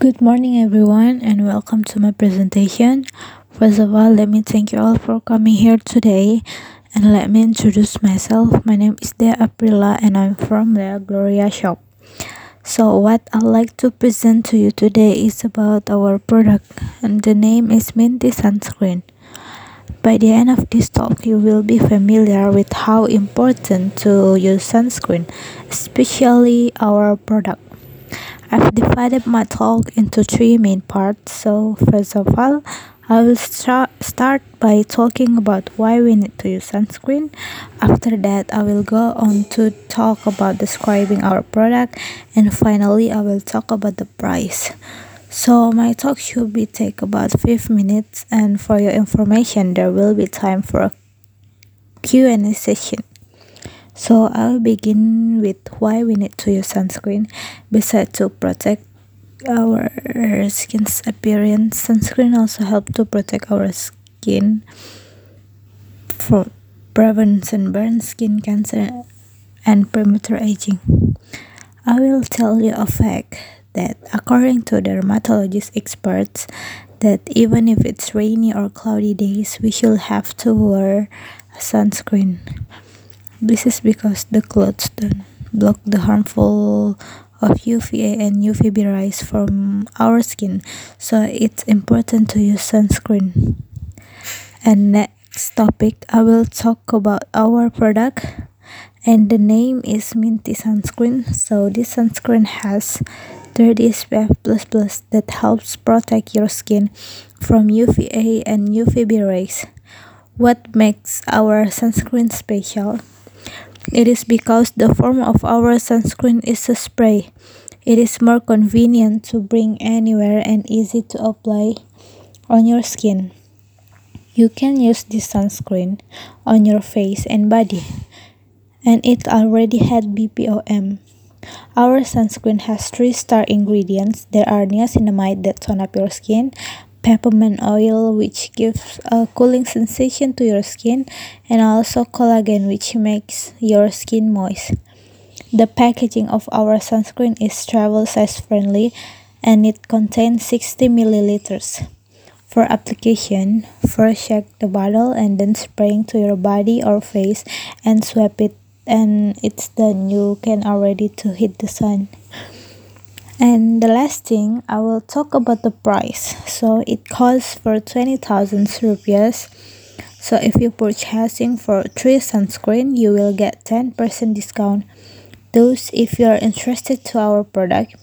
Good morning, everyone, and welcome to my presentation. First of all, let me thank you all for coming here today. And let me introduce myself. My name is Dea Aprila, and I'm from the Gloria shop. So, what I'd like to present to you today is about our product, and the name is Minty Sunscreen. By the end of this talk, you will be familiar with how important to use sunscreen, especially our product. I've divided my talk into three main parts. So, first of all, I will start, start by talking about why we need to use sunscreen. After that, I will go on to talk about describing our product, and finally, I will talk about the price. So my talk should be take about 5 minutes and for your information there will be time for a Q&A session. So I'll begin with why we need to use sunscreen. Besides to protect our skin's appearance, sunscreen also help to protect our skin from prevent sunburn, skin cancer, and premature aging. I will tell you a fact that according to dermatologist experts that even if it's rainy or cloudy days, we should have to wear sunscreen. This is because the clothes don't block the harmful of UVA and UVB rays from our skin, so it's important to use sunscreen. And next topic, I will talk about our product, and the name is Minty Sunscreen. So this sunscreen has 30 SPF++ plus that helps protect your skin from UVA and UVB rays. What makes our sunscreen special? It is because the form of our sunscreen is a spray. It is more convenient to bring anywhere and easy to apply on your skin. You can use this sunscreen on your face and body. And it already had BPOM. Our sunscreen has three star ingredients. There are niacinamide that tone up your skin, peppermint oil which gives a cooling sensation to your skin and also collagen which makes your skin moist. The packaging of our sunscreen is travel size friendly and it contains 60 milliliters. For application, first check the bottle and then spraying to your body or face and swap it and it's done. You can already to hit the sun. And the last thing, I will talk about the price. So it costs for 20,000 rupees. So if you purchasing for 3 sunscreen, you will get 10% discount. Those if you are interested to our product,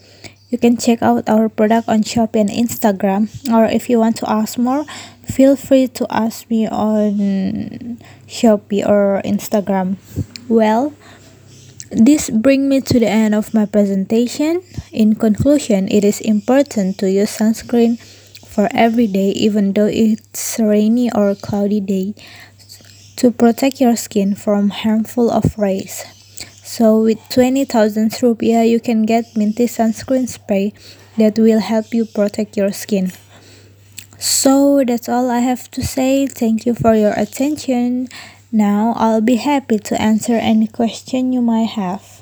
you can check out our product on Shopee and Instagram. Or if you want to ask more, feel free to ask me on Shopee or Instagram. Well, this brings me to the end of my presentation. In conclusion, it is important to use sunscreen for every day even though it's rainy or cloudy day to protect your skin from harmful of rays. So with 20,000 rupiah you can get Minty sunscreen spray that will help you protect your skin. So that's all I have to say. Thank you for your attention. Now I'll be happy to answer any question you might have.